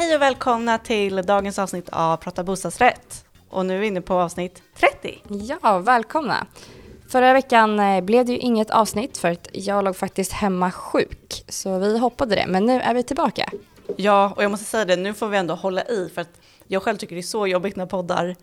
Hej och välkomna till dagens avsnitt av Prata bostadsrätt. Och nu är vi inne på avsnitt 30. Ja, välkomna. Förra veckan eh, blev det ju inget avsnitt för att jag låg faktiskt hemma sjuk. Så vi hoppade det, men nu är vi tillbaka. Ja, och jag måste säga det, nu får vi ändå hålla i för att jag själv tycker det är så jobbigt när poddar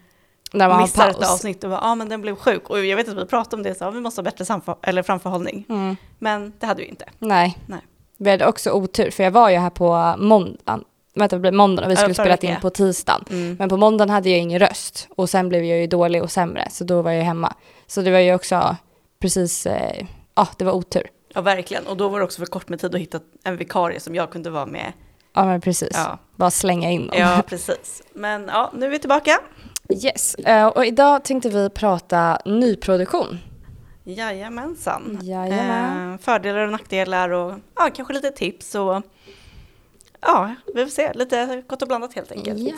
När man missar ett avsnitt och bara, ja men den blev sjuk. Och jag vet att vi pratade om det, så vi måste ha bättre eller framförhållning. Mm. Men det hade vi inte. Nej. Nej. vi hade också otur för jag var ju här på måndagen. Vänta, det blev måndagen och vi Ja, skulle spela in på tisdagen. Mm. Men på måndagen hade jag ingen röst och sen blev jag ju dålig och sämre så då var jag hemma. Så det var ju också precis, eh, ja det var otur. Ja, verkligen. Och då var det också för kort med tid att hitta en vikarie som jag kunde vara med. Ja men precis, Ja, bara slänga in dem. ja precis. Men ja, nu är vi tillbaka. Yes, eh, och idag tänkte vi prata nyproduktion. Jajamensan. Jajamän. Eh, fördelar och nackdelar och ja, kanske lite tips och ja, vi får se. Lite gott och blandat helt enkelt. Ja.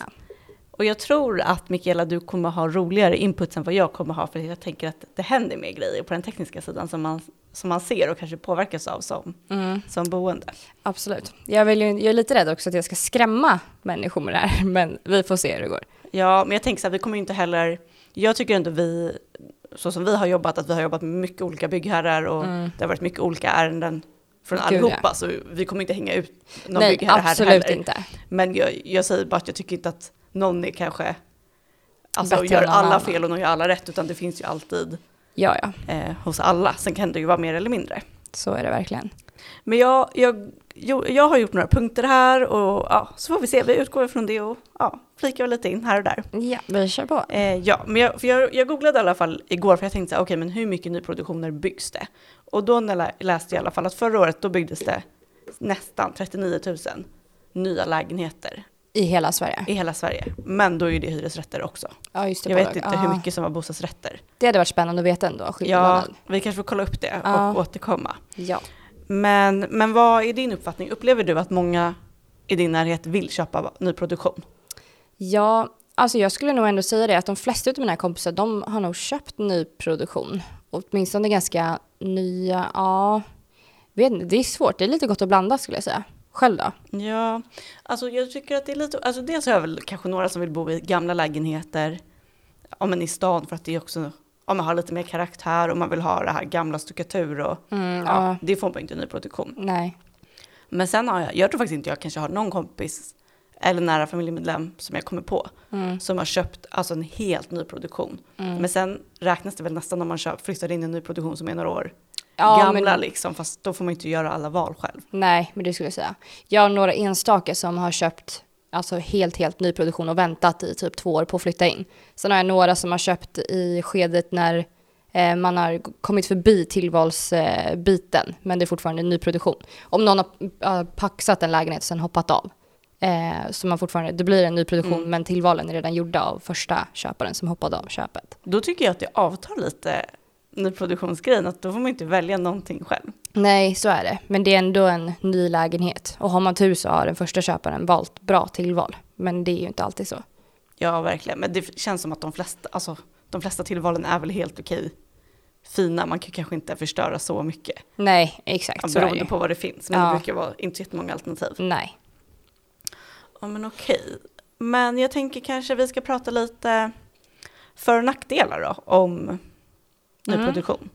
Och jag tror att Mikaela, du kommer ha roligare input än vad jag kommer ha, för jag tänker att det händer mer grejer på den tekniska sidan som man, som man ser och kanske påverkas av som, Mm, som boende. absolut. Jag, vill ju, jag är lite rädd också att jag ska skrämma människor med det här, men vi får se hur det går. Ja, men jag tänker så här, vi kommer ju inte heller, jag tycker ändå vi, så som vi har jobbat, att vi har jobbat med mycket olika byggherrar och Mm. det har varit mycket olika ärenden från Gud, allihopa, så vi kommer inte hänga ut någon Nej, byggherre här absolut heller. inte. Men jag, jag säger bara att jag tycker inte att någon är kanske, alltså Bättre gör alla annan. fel och någon gör alla rätt, utan det finns ju alltid Ja, ja, eh, hos alla. Sen kan det ju vara mer eller mindre. så är det verkligen. Men jag, jag, jag har gjort några punkter här och ja, så får vi se. Vi utgår från det och ja, flikar lite in här och där. Ja, vi kör på. Eh, ja, men jag, jag, jag googlade i alla fall igår för jag tänkte så okej, men hur mycket nyproduktioner byggs det? Och då när jag lä- läste jag i alla fall att förra året då byggdes det nästan 39 000 nya lägenheter I hela Sverige. i hela Sverige. Men då är det hyresrätter också. Ja, just det. Jag vet inte hur Ja. mycket som var bostadsrätter. Det hade varit spännande att veta ändå, Ja, vi kanske får kolla upp det Ja. och återkomma. Ja. Men, men vad är din uppfattning? Upplever du att många i din närhet vill köpa nyproduktion? Ja, alltså jag skulle nog ändå säga det att de flesta av mina kompisar, de har nog köpt nyproduktion. Åtminstone ganska nya, ja. Vet inte, det är svårt, det är lite gott att blanda skulle jag säga. Själv då? Ja, alltså jag tycker att det är lite, alltså dels har jag väl kanske några som vill bo i gamla lägenheter, ja men i stan för att det är också, om man har lite mer karaktär och man vill ha det här gamla stuckatur och Mm, ja, ja. det får man inte i nyproduktion. Nej. Men sen har jag, jag tror faktiskt inte jag kanske har någon kompis eller nära familjemedlem som jag kommer på Mm, som har köpt alltså en helt ny produktion. mm. Men sen räknas det väl nästan om man köp, flyttar in i en ny produktion som är några år Ja, gamla men- liksom, fast då får man inte göra alla val själv. Nej, men det skulle jag säga. Jag har några enstaka som har köpt alltså helt, helt nyproduktion och väntat i typ två år på att flytta in. Sen har jag några som har köpt i skedet när eh, man har kommit förbi tillvalsbiten, eh, men det är fortfarande nyproduktion. Om någon har paxat en lägenhet och sen hoppat av. Eh, så man fortfarande, det blir en nyproduktion, Mm. men tillvalen är redan gjorda av första köparen som hoppade av köpet. Då tycker jag att det avtar lite nyproduktionsgrejen, att då får man inte välja någonting själv. Nej, så är det. Men det är ändå en ny lägenhet. Och har man tur så har den första köparen valt bra tillval. Men det är ju inte alltid så. Ja, verkligen. Men det känns som att de flesta, alltså, de flesta tillvalen är väl helt okej fina. Man kan kanske inte förstöra så mycket Nej, exakt ja, beroende på vad det finns. Men Ja. det brukar vara inte så jättemånga alternativ. Nej. Ja, men okej. Men jag tänker kanske vi ska prata lite för och nackdelar då, om nyproduktion.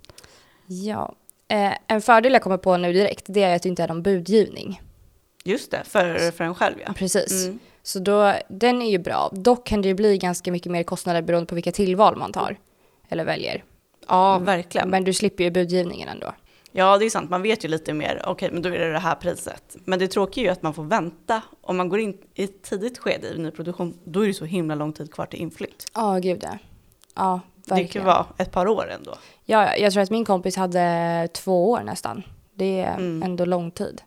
Ja. Eh, en fördel jag kommer på nu direkt, det är att det inte är någon budgivning. Just det, för, för en själv ja. Precis. Mm. Så då, den är ju bra. Dock kan det ju bli ganska mycket mer kostnader beroende på vilka tillval man tar. Eller väljer. Ja, verkligen. Men du slipper ju budgivningen ändå. Ja, det är sant. Man vet ju lite mer. Okej, men då är det det här priset. Men det tråkiga är ju att man får vänta. Om man går in i ett tidigt skede i nyproduktion, då är det så himla lång tid kvar till inflytt. Ja, gud ja. Ja, Det kan verkligen. vara ett par år ändå. Ja, jag tror att min kompis hade två år nästan. Det är Mm. ändå lång tid.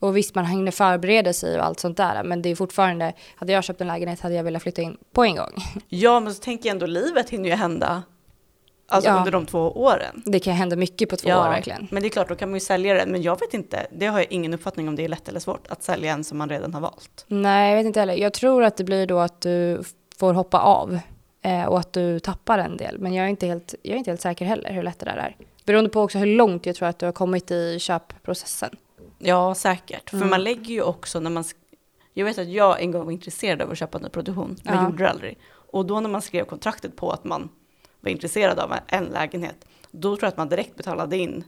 Och visst, man hinner förbereda sig och allt sånt där, men det är fortfarande, hade jag köpt en lägenhet hade jag velat flytta in på en gång. Ja, men så tänker jag ändå livet hinner ju hända alltså Ja. under de två åren. Det kan hända mycket på två år verkligen. Men det är klart, då kan man ju sälja den. Men jag vet inte, det har jag ingen uppfattning om det är lätt eller svårt att sälja en som man redan har valt. Nej, jag vet inte heller. Jag tror att det blir då att du får hoppa av eh, och att du tappar en del. Men jag är, inte helt, jag är inte helt säker heller hur lätt det där är. Beroende på också hur långt jag tror att du har kommit i köpprocessen. Ja, säkert. För Mm. man lägger ju också när man... Jag vet att jag en gång var intresserad av att köpa en produktion, men Ja. gjorde det aldrig. Och då när man skrev kontraktet på att man var intresserad av en lägenhet, då tror jag att man direkt betalade in,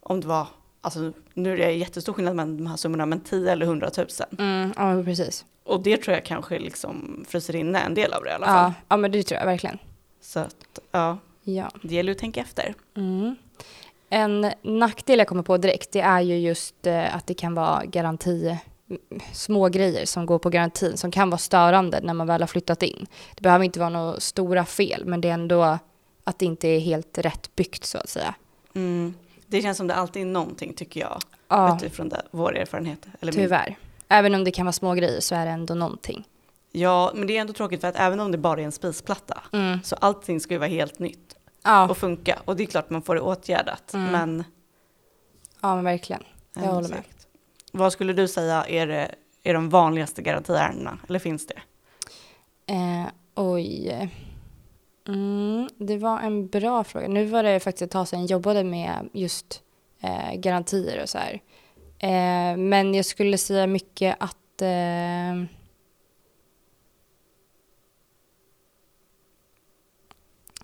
om det var, alltså nu är det jättestor skillnad mellan de här summorna, men 10 eller 100 000. Mm, ja, precis. Och det tror jag kanske liksom fryser inne en del av det i alla fall. Ja, ja, men det tror jag verkligen. Så att, ja, Ja. det gäller att tänka efter. Mm. En nackdel jag kommer på direkt, det är ju just eh, att det kan vara garanti, m- små grejer som går på garantin som kan vara störande när man väl har flyttat in. Det behöver inte vara några stora fel, men det är ändå att det inte är helt rätt byggt så att säga. Mm. Det känns som det alltid är någonting tycker jag, Ja, utifrån det, vår erfarenhet. Eller min. tyvärr. Även om det kan vara små grejer så är det ändå någonting. Ja, men det är ändå tråkigt för att även om det bara är en spisplatta, Mm. så allting ska ju vara helt nytt Ja, och funka. Och det är klart man får det åtgärdat, Mm. men... ja, men verkligen. Jag håller med. Vad skulle du säga är, det, är de vanligaste garantiärendena, eller finns det? Eh, oj. Mm, det var en bra fråga. Nu var det faktiskt ett tag sedan jag jobbade med just eh, garantier och så här. Eh, men jag skulle säga mycket att eh,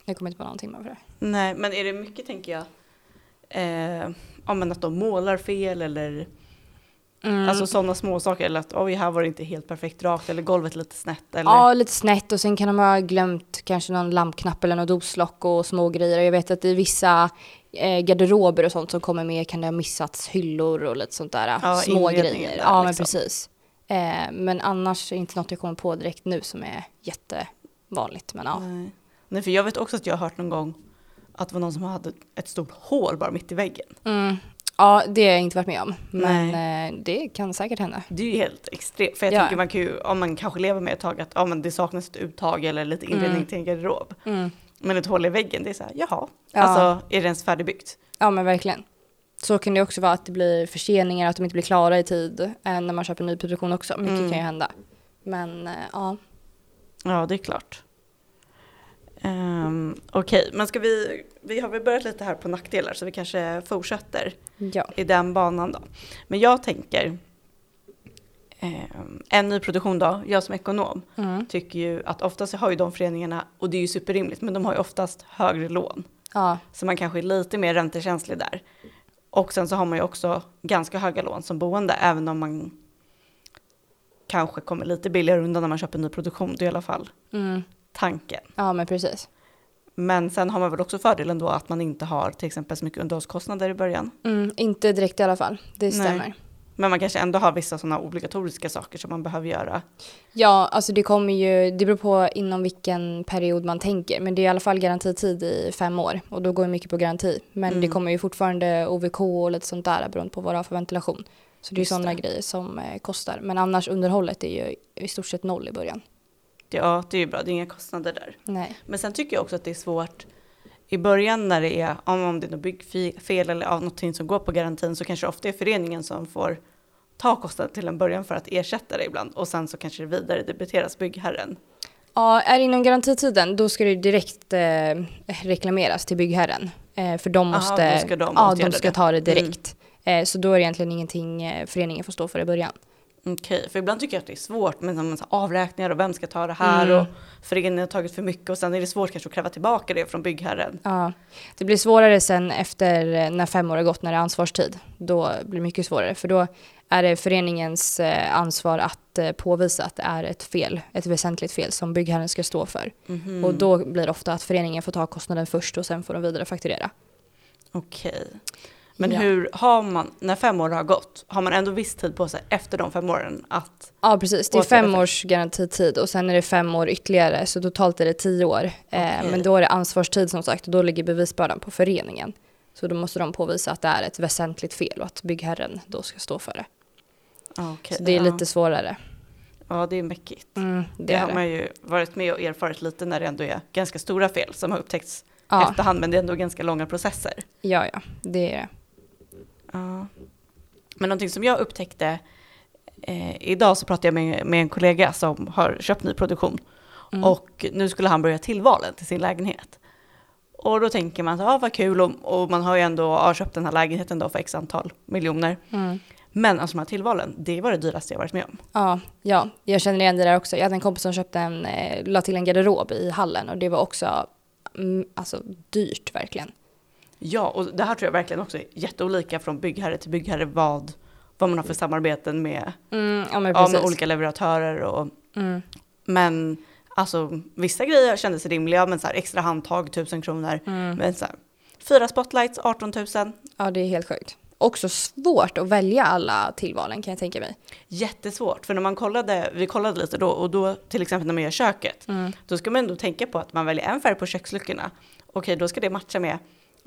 jag kommer inte på någonting med det. Nej, men är det mycket tänker jag, eh, ja, men att de målar fel eller Mm. alltså sådana små saker eller att oj, här var det inte helt perfekt rakt eller golvet lite snett eller Ja, lite snett och sen kan de ha glömt kanske någon lampknapp eller något doslock och små grejer. Jag vet att i vissa eh, garderober och sånt som kommer med kan det ha missats hyllor och lite sånt där. Ja, små grejer. där, ja, men liksom. precis. Eh, men annars är det inte något jag kommer på direkt nu som är jättevanligt. Men ja. Nej. Nej, för jag vet också att jag har hört någon gång att det var någon som hade ett stort hål bara mitt i väggen. Mm. Ja, det har jag inte varit med om. Men eh, det kan säkert hända. Det är ju helt extremt, för jag Ja. tänker man kan ju, om man kanske lever med ett tag att ja, men det saknas ett uttag eller lite inredning Mm. till en garderob. Mm. Men ett hål i väggen, det är så här, jaha, Ja. alltså är det ens färdigbyggt? Ja, men verkligen. Så kan det också vara att det blir förseningar, att de inte blir klara i tid eh, när man köper ny produktion också. Mycket Mm. kan ju hända. Men eh, ja. Ja, det är klart. Um, Okej, men ska vi, vi har väl börjat lite här på nackdelar så vi kanske fortsätter Ja. i den banan då. Men jag tänker, ehm, en ny produktion då, jag som ekonom, Mm. tycker ju att oftast har ju de föreningarna, och det är ju superrimligt, men de har ju oftast högre lån. Ja. Så man kanske är lite mer räntekänslig där. Och sen så har man ju också ganska höga lån som boende, även om man kanske kommer lite billigare undan när man köper ny produktion. Det är i alla fall Mm. Tanken. ja, men precis. Men sen har man väl också fördelen då att man inte har till exempel så mycket underhållskostnader i början. Mm. Inte direkt i alla fall. Det Nej. stämmer. Men man kanske ändå har vissa sådana obligatoriska saker som man behöver göra. Ja, alltså det kommer ju, det beror på inom vilken period man tänker. Men det är i alla fall garantitid i fem år och då går det mycket på garanti. Men Mm. det kommer ju fortfarande OVK och lite sånt där beroende på vad det har för ventilation. Så det är sådana grejer som eh, kostar. Men annars underhållet är ju i stort sett noll i början. Ja, det är ju bra, det är inga kostnader där. Nej. Men sen tycker jag också att det är svårt i början när det är, om om det är något byggfel eller av någonting som går på garantin så kanske det ofta är föreningen som får ta kostnaden till en början för att ersätta det ibland och sen så kanske det vidare debiteras byggherren. Ja, är det inom garantitiden då ska det direkt eh, reklameras till byggherren. Eh, för de Aha, måste, ska de ja, de ska det. ta det direkt. Eh, så då är det egentligen ingenting eh, föreningen får stå för i början. Okej, för ibland tycker jag att det är svårt med så avräkningar och vem ska ta det här Mm. och föreningen har tagit för mycket och sen är det svårt kanske att kräva tillbaka det från byggherren. Ja, det blir svårare sen efter eh, när fem år har gått, när det är ansvarstid. Då blir det mycket svårare, för då är det föreningens eh, ansvar att eh, påvisa att det är ett fel, ett väsentligt fel som byggherren ska stå för. Mhm. Och då blir det ofta att föreningen får ta kostnaden först och sen får de vidare fakturera. Okej. Men Ja. hur har man, när fem år har gått, har man ändå viss tid på sig efter de fem åren att, Ja, precis. Det är fem års garantitid och sen är det fem år ytterligare, så totalt är det tio år. Eh, Okej. men då är det ansvarstid som sagt och då ligger bevisbördan på föreningen. Så då måste de påvisa att det är ett väsentligt fel och att byggherren då ska stå för det. Okej, Så det är ja. lite svårare. Ja, det är mäckigt. Mm, Det, det har det. man ju varit med och erfarit lite när det ändå är ganska stora fel som har upptäckts Ja, efterhand, men det är ändå ganska långa processer. ja, ja, det är det. Ja. Men någonting som jag upptäckte, eh, idag så pratade jag med, med en kollega som har köpt ny produktion Mm. och nu skulle han börja tillvalen till sin lägenhet. Och då tänker man, ja ah, vad kul och, och man har ju ändå ja, köpt den här lägenheten då för x antal miljoner. Mm. Men alltså de här tillvalen, det var det dyraste jag varit med om. Ja, ja, jag känner igen det där också. Jag hade en kompis som köpte en, eh, la till en garderob i hallen och det var också mm, alltså, dyrt verkligen. Ja, och det här tror jag verkligen också är jätteolika från byggherre till byggherre vad, vad man har för samarbeten med, Mm, ja, ja, med olika leverantörer. Och, Mm, men alltså vissa grejer kändes rimliga, men så här, extra handtag 1000 kronor. mm. Men så här, fyra spotlights 18 000. Ja, det är helt sjukt. Också svårt att välja alla tillvalen kan jag tänka mig. Jättesvårt, för när man kollade, vi kollade lite då, och då till exempel när man gör köket, Mm. då ska man ändå tänka på att man väljer en färg på köksluckorna. Okej, då ska det matcha med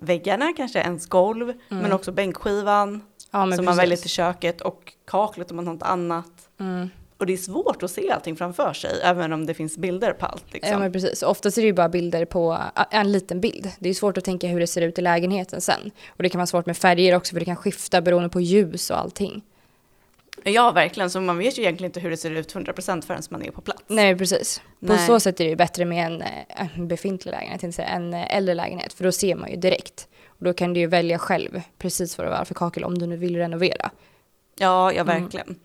väggarna, kanske ens golv, men också bänkskivan Ja, som man precis. väljer till köket och kaklet om man har något annat. Mm. Och det är svårt att se allting framför sig, även om det finns bilder på allt. Liksom. Ja men precis, oftast är det ju bara bilder på en liten bild. Det är svårt att tänka hur det ser ut i lägenheten sen. Och det kan vara svårt med färger också för det kan skifta beroende på ljus och allting. Ja, verkligen. Så man vet ju egentligen inte hur det ser ut 100% förrän man är på plats. Nej precis. På Nej. så sätt är det ju bättre med en, eh, en befintlig lägenhet, säga, en eh, äldre lägenhet. För då ser man ju direkt. Och då kan du ju välja själv precis vad det var för kakel om du nu vill renovera. Ja, ja Mm. verkligen.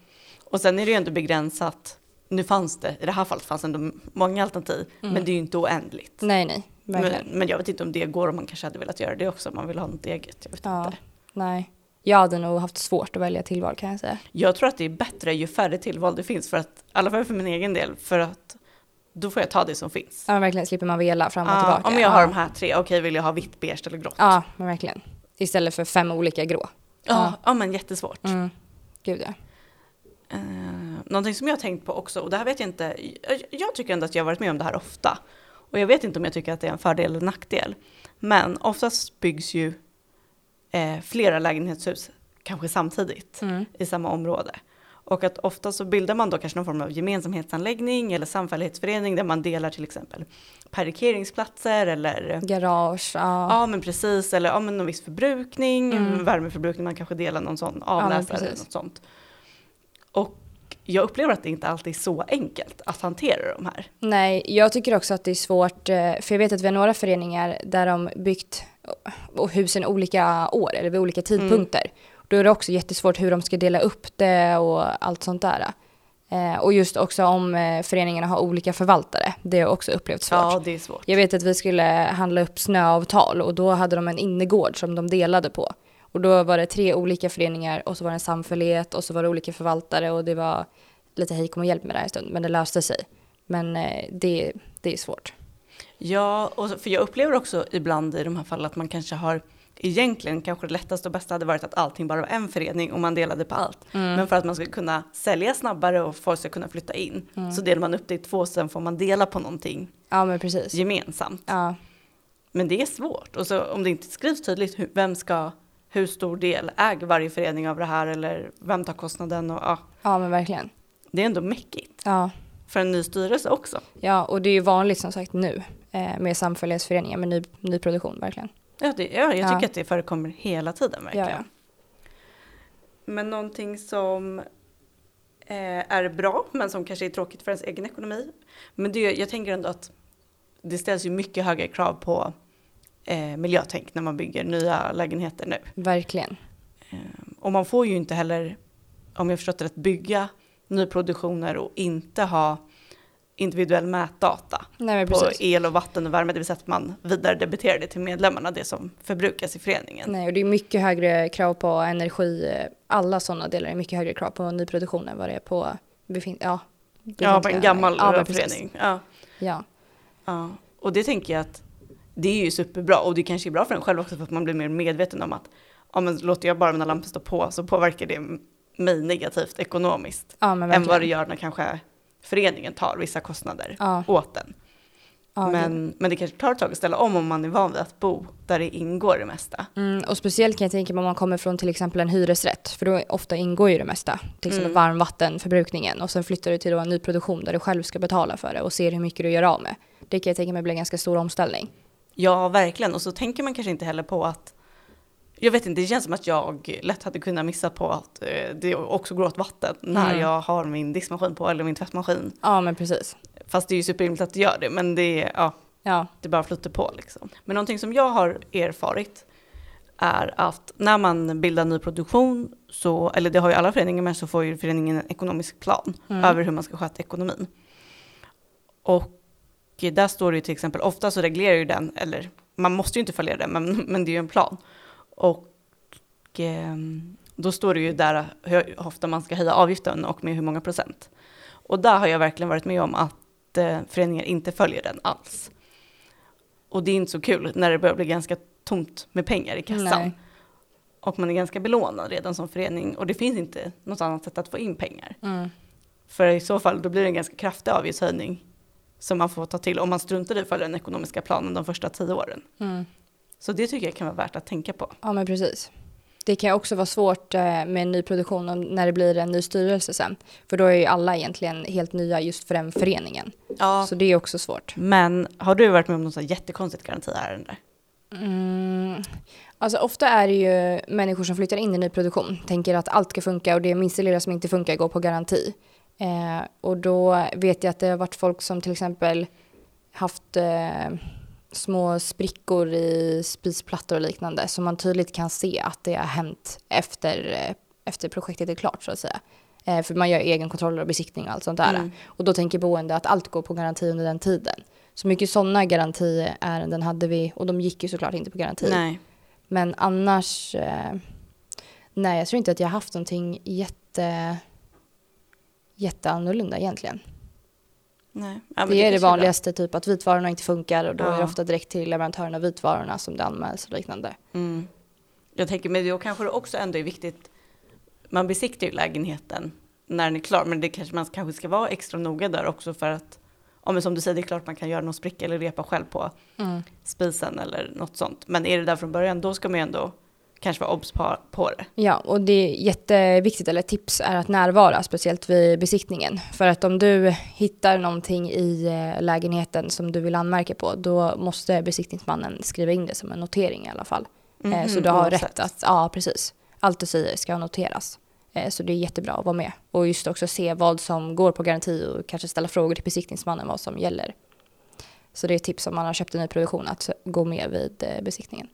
Och sen är det ju ändå begränsat. Nu fanns det, i det här fallet fanns ändå många alternativ, men det är ju inte oändligt. Nej nej, Men, Mm. men jag vet inte om det går om man kanske hade velat göra det också, om man vill ha något eget. Jag, vet Ja, inte. nej. Jag hade nog haft svårt att välja tillval kan jag säga. jag tror att det är bättre ju färre tillval det finns, för att, i alla fall för min egen del, för att då får jag ta det som finns. Ja men verkligen slipper man vela fram och Ja, tillbaka. om jag har ja. de här tre, okej vill jag ha vitt, beige eller grått? Ja men verkligen. Istället för fem olika grå. ja, ja men jättesvårt. Mm. Gud ja. Eh, någonting som jag har tänkt på också, och det här vet jag inte, jag, jag tycker ändå att jag har varit med om det här ofta. Och jag vet inte om jag tycker att det är en fördel eller nackdel. Men oftast byggs ju eh, flera lägenhetshus kanske samtidigt Mm. i samma område. Och att ofta så bildar man då kanske någon form av gemensamhetsanläggning eller samfällighetsförening där man delar till exempel parkeringsplatser eller Garage, ja. Ja men precis, eller ja, men någon viss förbrukning, Mm. värmeförbrukning, man kanske delar någon sån avläsare eller precis. något sånt. Och jag upplever att det inte alltid är så enkelt att hantera de här. Nej, jag tycker också att det är svårt, eh, för jag vet att vi har några föreningar där de byggt och husen olika år eller vid olika tidpunkter. Då är det också jättesvårt hur de ska dela upp det och allt sånt där. Eh, och just också om eh, föreningarna har olika förvaltare, det har jag också upplevt svårt. Ja, det är svårt. Jag vet att vi skulle handla upp snöavtal och då hade de en innergård som de delade på. Och då var det tre olika föreningar och så var det en samfällighet och så var det olika förvaltare och det var lite hej kom och hjälp med det här en stund men det löste sig. Men eh, det, det är svårt. Ja, och för jag upplever också ibland i de här fallen att man kanske har Egentligen kanske det lättaste och bästa hade varit att allting bara var en förening och man delade på allt. Men för att man ska kunna sälja snabbare och folk ska kunna flytta in så delar man upp det i två, sen får man dela på någonting Ja men precis. gemensamt. Ja, Men det är svårt. Och så om det inte skrivs tydligt, hur, vem ska, hur stor del äger varje förening av det här eller vem tar kostnaden? Och, ja, ja men verkligen. det är ändå mäckigt Ja. För en ny styrelse också. ja, och det är ju vanligt som sagt nu eh, med samfällighetsföreningar med ny, nyproduktion verkligen. Ja, det, ja, jag Ja. tycker att det förekommer hela tiden verkligen. Ja, ja. Men någonting som eh, är bra, men som kanske är tråkigt för ens egen ekonomi. Men det, jag tänker ändå att det ställs ju mycket högre krav på eh, miljötänk när man bygger nya lägenheter nu. Verkligen. Och man får ju inte heller, om jag förstått det rätt, bygga nyproduktioner och inte ha individuell mätdata Nej på el och vatten och värme, det vill säga att man vidare debiterar det till medlemmarna, det som förbrukas i föreningen. Nej, och det är mycket högre krav på energi. Alla sådana delar är mycket högre krav på nyproduktion än vad det är på befint ja, Ja, på en gammal ja, förening. Ja. Ja, Ja, och det tänker jag att det är ju superbra och det kanske är bra för en själv också för att man blir mer medveten om att ja, men låter jag bara mina lampor stå på så påverkar det mig negativt ekonomiskt ja men än vad det gör när kanske föreningen tar vissa kostnader Ja, åt den. ja, det- men, men det kanske tar ett tag att ställa om om man är van vid att bo där det ingår det mesta. Mm, och speciellt kan jag tänka mig om man kommer från till exempel en hyresrätt, för då ofta ingår ju det mesta. Till exempel Mm. varmvattenförbrukningen och sen flyttar du till en nyproduktion där du själv ska betala för det och ser hur mycket du gör av med. Det kan jag tänka mig blir en ganska stor omställning. Ja, verkligen. Och så tänker man kanske inte heller på att jag vet inte, det känns som att jag lätt hade kunnat missa på att eh, det också går åt vatten när Mm. jag har min diskmaskin på eller min tvättmaskin. Ja, men precis. Fast det är ju superrimligt att det gör det, men det, ja, Ja, det bara flyter på liksom. Men någonting som jag har erfarit är att när man bildar ny produktion, så, eller det har ju alla föreningar med, så får ju föreningen en ekonomisk plan Mm. över hur man ska sköta ekonomin. Och där står det ju till exempel, ofta så reglerar ju den, eller man måste ju inte följa den, men, men det är ju en plan. Och ehm, då står det ju där hur ofta man ska höja avgiften och med hur många procent. Och där har jag verkligen varit med om att eh, föreningar inte följer den alls. Och det är inte så kul när det börjar bli ganska tomt med pengar i kassan. Nej. Och man är ganska belånad redan som förening och det finns inte något annat sätt att få in pengar. Mm. För i så fall då blir det en ganska kraftig avgiftshöjning som man får ta till om man struntar i att följa den ekonomiska planen de första tio åren. Mm. Så det tycker jag kan vara värt att tänka på. Ja, men precis. Det kan också vara svårt eh, med en ny produktion när det blir en ny styrelse sen. För då är ju alla egentligen helt nya just för den föreningen. Ja. Så det är också svårt. Men har du varit med om något så här jättekonstigt garantiärende? Mm. Alltså ofta är det ju människor som flyttar in i nyproduktion, tänker att allt ska funka och det minsta lilla som inte funkar går på garanti. Eh, och då vet jag att det har varit folk som till exempel haft eh, små sprickor i spisplattor och liknande som man tydligt kan se att det har hänt efter, eh, efter projektet är klart så att säga. Eh, för man gör egenkontroller och besiktning och allt sånt där. Mm. Och då tänker boende att allt går på garanti under den tiden. Så mycket sådana garantiärenden hade vi och de gick ju såklart inte på garanti. Nej. Men annars, eh, nej jag tror inte att jag har haft någonting jätte, jätteannorlunda egentligen. Nej. Ja, men det är det vanligaste, typ att vitvarorna inte funkar och då är det Ja. ofta direkt till leverantören av vitvarorna som det anmäls och liknande. Mm. Jag tänker, men då kanske det också ändå är viktigt, man besiktar ju lägenheten när den är klar, men det kanske man kanske ska vara extra noga där också för att, ja men som du säger, det är klart man kan göra någon spricka eller repa själv på spisen eller något sånt. Men är det där från början, då ska man ju ändå kanske vara obs på, på det. Ja, och det är jätteviktigt, eller tips är att närvara, speciellt vid besiktningen. För att om du hittar någonting i eh, lägenheten som du vill anmärka på, då måste besiktningsmannen skriva in det som en notering i alla fall. Eh, Så Mhm, du har oavsett. rätt att, ja precis, allt du säger ska noteras. Eh, Så det är jättebra att vara med. Och just också se vad som går på garanti och kanske ställa frågor till besiktningsmannen vad som gäller. Så det är ett tips om man har köpt en ny produktion att gå med vid besiktningen.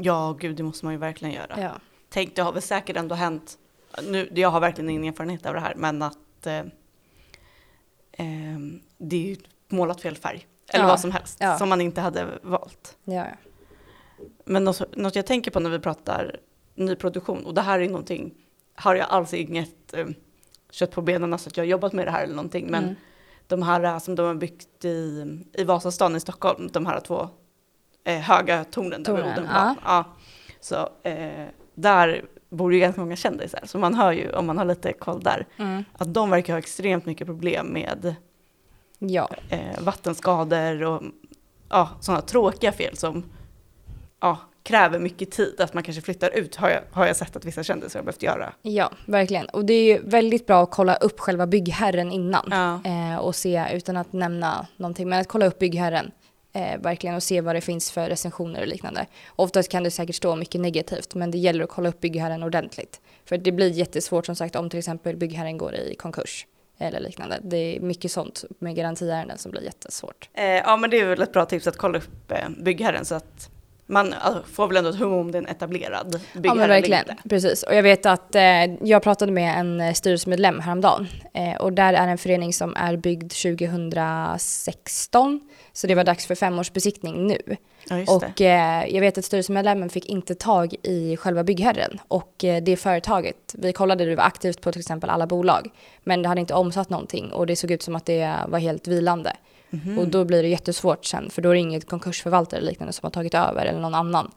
Ja, gud, det måste man ju verkligen göra. Ja. Tänk, det har väl säkert ändå hänt, nu, jag har verkligen ingen erfarenhet av det här, men att eh, ehm, det är ju målat fel färg. Eller Ja, vad som helst, ja. som man inte hade valt. Ja. Men något, något jag tänker på när vi pratar nyproduktion, och det här är någonting, har jag alls inget eh, kött på benen, alltså att jag har jobbat med det här eller någonting, men Mm. de här eh, som de har byggt i, i Vasastan i Stockholm, de här två eh, höga tornen där Tornen, Odenplan. Ja. Så eh, där bor ju ganska många kändisar, så man hör ju om man har lite koll där, Mm. att de verkar ha extremt mycket problem med ja. eh, vattenskador och ja, sådana tråkiga fel som ja, kräver mycket tid. Att man kanske flyttar ut har jag, har jag sett att vissa kändisar har behövt göra. Ja, verkligen. Och det är ju väldigt bra att kolla upp själva byggherren innan Ja. eh, och se, utan att nämna någonting, men att kolla upp byggherren eh, verkligen och se vad det finns för recensioner och liknande. Oftast kan det säkert stå mycket negativt, men det gäller att kolla upp byggherren ordentligt. För det blir jättesvårt som sagt om till exempel byggherren går i konkurs eller liknande. Det är mycket sånt med garantiärenden som blir jättesvårt. Eh, ja men det är väl ett bra tips att kolla upp eh, byggherren så att man får väl ändå ett hum om det är en etablerad byggherre Ja men eller verkligen, inte. precis. Och jag vet att eh, jag pratade med en eh, styrelsemedlem häromdagen eh, och där är en förening som är byggd 2016. Så det var dags för femårsbesiktning nu. Ja. Och eh, jag vet att styrelsemedlemmen fick inte tag i själva byggherren och eh, det företaget, vi kollade det var aktivt på till exempel alla bolag, men det hade inte omsatt någonting och det såg ut som att det var helt vilande. Mhm. Och då blir det jättesvårt sen, för då är det inget konkursförvaltare eller liknande som har tagit över eller någon annan.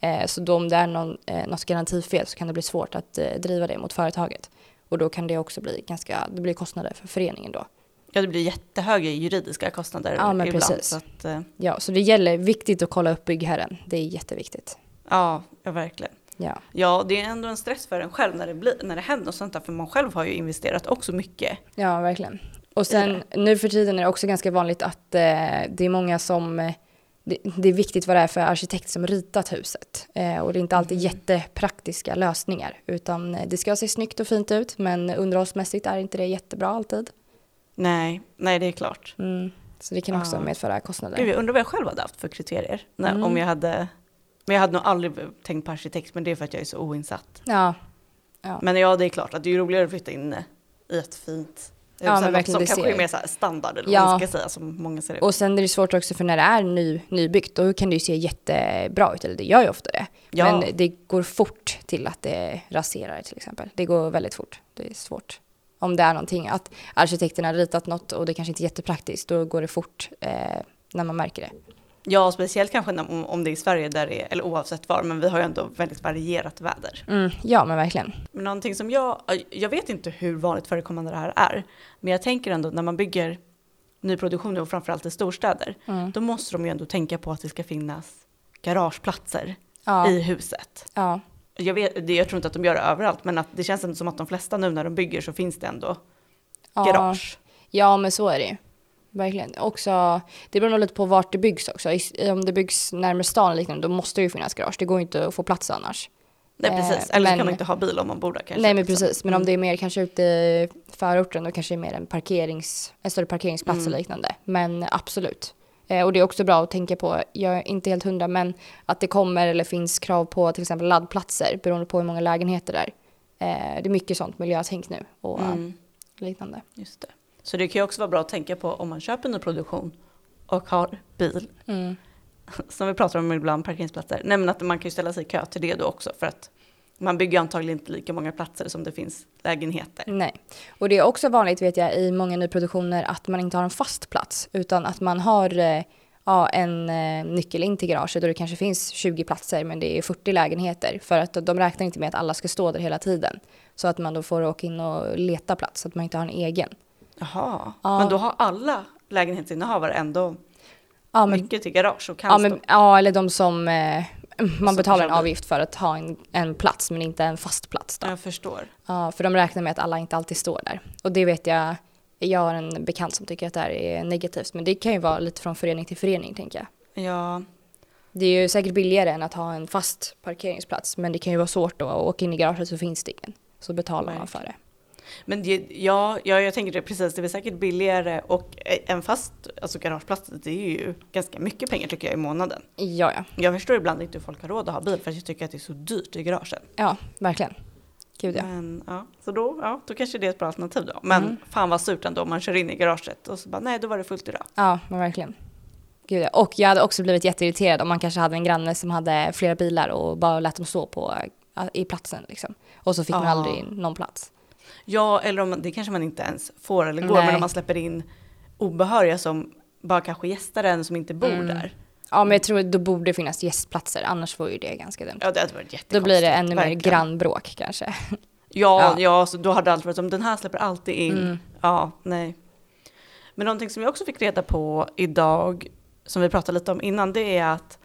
Eh, så då om det är någon, eh, något garantifel så kan det bli svårt att eh, driva det mot företaget. Och då kan det också bli ganska, det blir kostnader för föreningen då. Ja det blir jättehöga juridiska kostnader Ja, men ibland. precis. Så att, eh, Ja, så det gäller, viktigt att kolla upp byggherren. Det är jätteviktigt. ja, ja, verkligen. Ja. Ja, det är ändå en stress för en själv när det, blir, när det händer något sånt där, för man själv har ju investerat också mycket. Ja, verkligen. Och sen nu för tiden är det också ganska vanligt att eh, det är många som eh, det, det är viktigt vad det är för arkitekt som ritat huset. Eh, och det är inte alltid jättepraktiska lösningar. Utan eh, det ska se snyggt och fint ut men underhållsmässigt är inte det jättebra alltid. Nej, nej det är klart. Mm. Så det kan också Ja. medföra kostnader. Gud, jag undrar vad jag själv hade haft för kriterier när, Mm. om jag hade Men jag hade nog aldrig tänkt på arkitekt, men det är för att jag är så oinsatt. Ja. ja. Men ja, det är klart att det är roligare att flytta in i ett fint Ja, men verkligen, som kanske är mer så standard eller Ja. vad man ska säga, som många ser ut. Och sen är det svårt också för när det är ny, nybyggt, då kan det ju se jättebra ut, eller det gör ju ofta det. Ja. Men det går fort till att det raserar till exempel. Det går väldigt fort. Det är svårt. Om det är någonting, att arkitekten har ritat något och det kanske inte är jättepraktiskt, då går det fort eh, när man märker det. Ja, speciellt kanske om, om det är i Sverige, där det är, eller oavsett var, men vi har ju ändå väldigt varierat väder. Mm, ja, men verkligen. Men någonting som jag, jag vet inte hur vanligt förekommande det här är, men jag tänker ändå när man bygger nyproduktioner och framförallt i storstäder, Mm. då måste de ju ändå tänka på att det ska finnas garageplatser Ja, i huset. ja, Jag, vet, jag tror inte att de gör det överallt, men att det känns ändå som att de flesta nu när de bygger så finns det ändå ja. garage. Ja, men så är det ju. Verkligen. Också, det beror nog lite på vart det byggs också. Om det byggs närmare stan eller liknande, då måste det ju finnas garage. Det går inte att få plats annars. Nej Eh, precis, eller så men- kan man inte ha bil om man bor där kanske. Nej, men liksom. precis. Men om Mm. det är mer kanske ute i förorten, då kanske det är mer en, parkerings, en större parkeringsplats Mm. eller liknande. Men absolut. Eh, och det är också bra att tänka på, jag är inte helt hundra, men att det kommer eller finns krav på till exempel laddplatser beroende på hur många lägenheter det är. Eh, det är mycket sånt miljötänk nu och Mm, liknande. just det. Så det kan ju också vara bra att tänka på om man köper en produktion och har bil, Mm. som vi pratar om ibland, parkeringsplatser. Nej men att man kan ju ställa sig i kö till det då också för att man bygger antagligen inte lika många platser som det finns lägenheter. Nej. Och det är också vanligt vet jag i många nyproduktioner att man inte har en fast plats utan att man har eh, ja, en eh, nyckel in till garaget och det kanske finns 20 platser men det är 40 lägenheter för att de räknar inte med att alla ska stå där hela tiden. Så att man då får åka in och leta plats så att man inte har en egen. Jaha, Ja. men då har alla lägenhetsinnehavare ändå Ja, men, mycket till garage och kan ja, men, ja eller de som eh, man betalar en avgift för att ha en, en plats men inte en fast plats. Då. Jag förstår. Ja, för de räknar med att alla inte alltid står där. Och det vet jag, jag har en bekant som tycker att det här är negativt, men det kan ju vara lite från förening till förening tänker jag. Ja, Det är ju säkert billigare än att ha en fast parkeringsplats, men det kan ju vara svårt då att åka in i garaget så finns det ingen. Så betalar man för det. Men det, ja, ja, jag tänker det precis. Det är säkert billigare och en fast alltså garageplats, det är ju ganska mycket pengar tycker jag i månaden. Ja, ja. Jag förstår ibland inte hur folk har råd att ha bil för att jag tycker att det är så dyrt i garagen. Ja, verkligen. Gud ja. Men ja, så då, ja, då kanske det är ett bra alternativ då. Men Mm. fan vad surt ändå om man kör in i garaget och så bara nej, då var det fullt idag. Ja, men verkligen. Gud ja. Och jag hade också blivit jätteirriterad om man kanske hade en granne som hade flera bilar och bara lät dem stå på, i platsen liksom. Och så fick man Ja. aldrig någon plats. Ja, eller om det kanske man inte ens får eller går, Nej. men om man släpper in obehöriga som bara kanske gästar en som inte bor Mm. där. Ja, men jag tror att då borde finnas gästplatser, annars var ju det ganska dumt. Ja, det hade varit jättekonstigt. Då blir det ännu mer verkligen. grannbråk kanske. Ja, Ja. ja. så då hade det alltid varit som den här släpper alltid in. Mm. Ja, nej. Men någonting som jag också fick reda på idag, som vi pratade lite om innan, det är att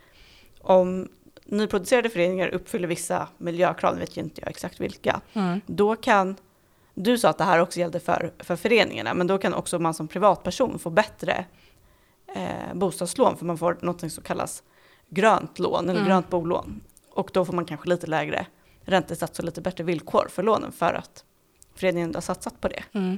om nyproducerade föreningar uppfyller vissa miljökrav, nu vet ju inte jag exakt vilka, Mm. då kan, du sa att det här också gällde för, för föreningarna, men då kan också man som privatperson få bättre eh, bostadslån, för man får något som kallas grönt lån, eller Mm. grönt bolån. Och då får man kanske lite lägre räntesats och lite bättre villkor för lånen för att föreningen har satsat på det. Mm.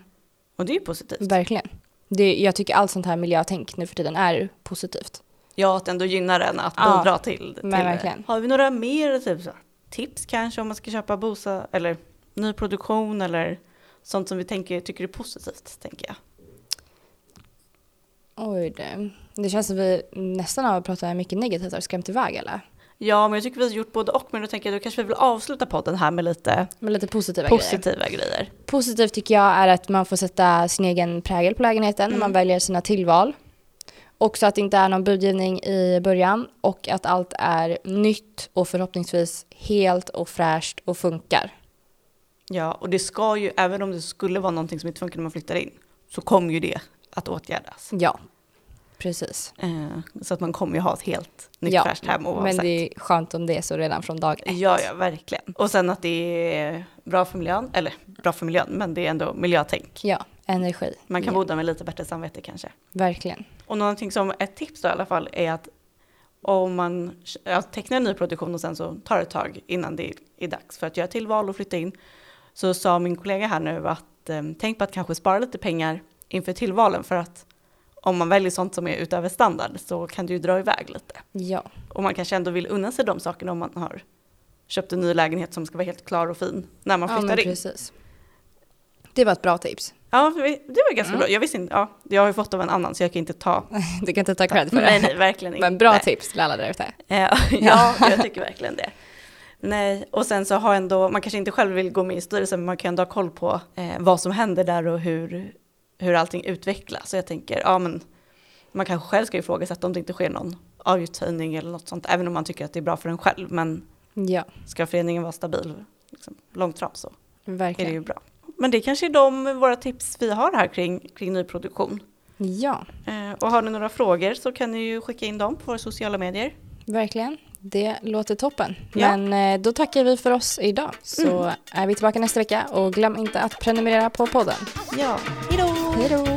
Och det är ju positivt. Verkligen. Det, jag tycker allt sånt här miljötänk nu för tiden är positivt. Ja, att ändå gynnar en att Ja, bidra till, till men verkligen. Har vi några mer typ, så, tips kanske om man ska köpa bostad eller nyproduktion eller sånt som vi tänker, tycker är positivt, tänker jag. Oj, det, det känns som vi nästan har pratat mycket negativt och skrämt iväg eller? Ja, men jag tycker vi har gjort både och, men då tänker jag då kanske vi vill avsluta podden här med lite Med lite positiva grejer. positiva grejer. Positivt tycker jag är att man får sätta sin egen prägel på lägenheten när man Mm. väljer sina tillval. Också att det inte är någon budgivning i början och att allt är nytt och förhoppningsvis helt och fräscht och funkar. Ja, och det ska ju, även om det skulle vara någonting som inte funkar när man flyttar in, så kommer ju det att åtgärdas. Ja, precis. Eh, så att man kommer ju ha ett helt nytt Ja, fräscht hem oavsett. Men det är skönt om det är så redan från dag ett. Ja, ja, verkligen. Och sen att det är bra för miljön, eller bra för miljön, men det är ändå miljötänk. Ja, energi. Man kan ja, bo där med lite bättre samvete kanske. Verkligen. Och någonting som, ett tips då i alla fall, är att om man ja, tecknar en ny produktion och sen så tar det ett tag innan det är dags för att göra tillval och flytta in, så sa min kollega här nu att eh, tänk på att kanske spara lite pengar inför tillvalen för att om man väljer sånt som är utöver standard så kan det ju dra iväg lite. Ja, Och man kanske ändå vill unna sig de sakerna om man har köpt en ny lägenhet som ska vara helt klar och fin när man ja flyttar men in. precis. Det var ett bra tips. Ja, det var ganska Mm. bra. Jag visste inte, ja, jag har ju fått av en annan så jag kan inte ta. Du kan inte ta cred för det. Nej, nej, verkligen inte. Men bra tips till alla där ute. Eh, ja, jag tycker verkligen det. Nej, och sen så har ändå, man kanske inte själv vill gå med i styrelsen, men man kan ändå ha koll på eh, vad som händer där och hur, hur allting utvecklas. Så jag tänker, ja men man kanske själv ska ifrågasätta om det inte sker någon avgiftshöjning eller något sånt, även om man tycker att det är bra för en själv. Men Ja, ska föreningen vara stabil liksom, långt fram så är det verkligen. ju bra. Men det kanske är de våra tips vi har här kring, kring nyproduktion. Ja, Eh, och har ni några frågor så kan ni ju skicka in dem på våra sociala medier. verkligen. Det låter toppen. Ja. Men eh, då tackar vi för oss idag. Så är vi tillbaka nästa vecka och glöm inte att prenumerera på podden. Ja! Hej då!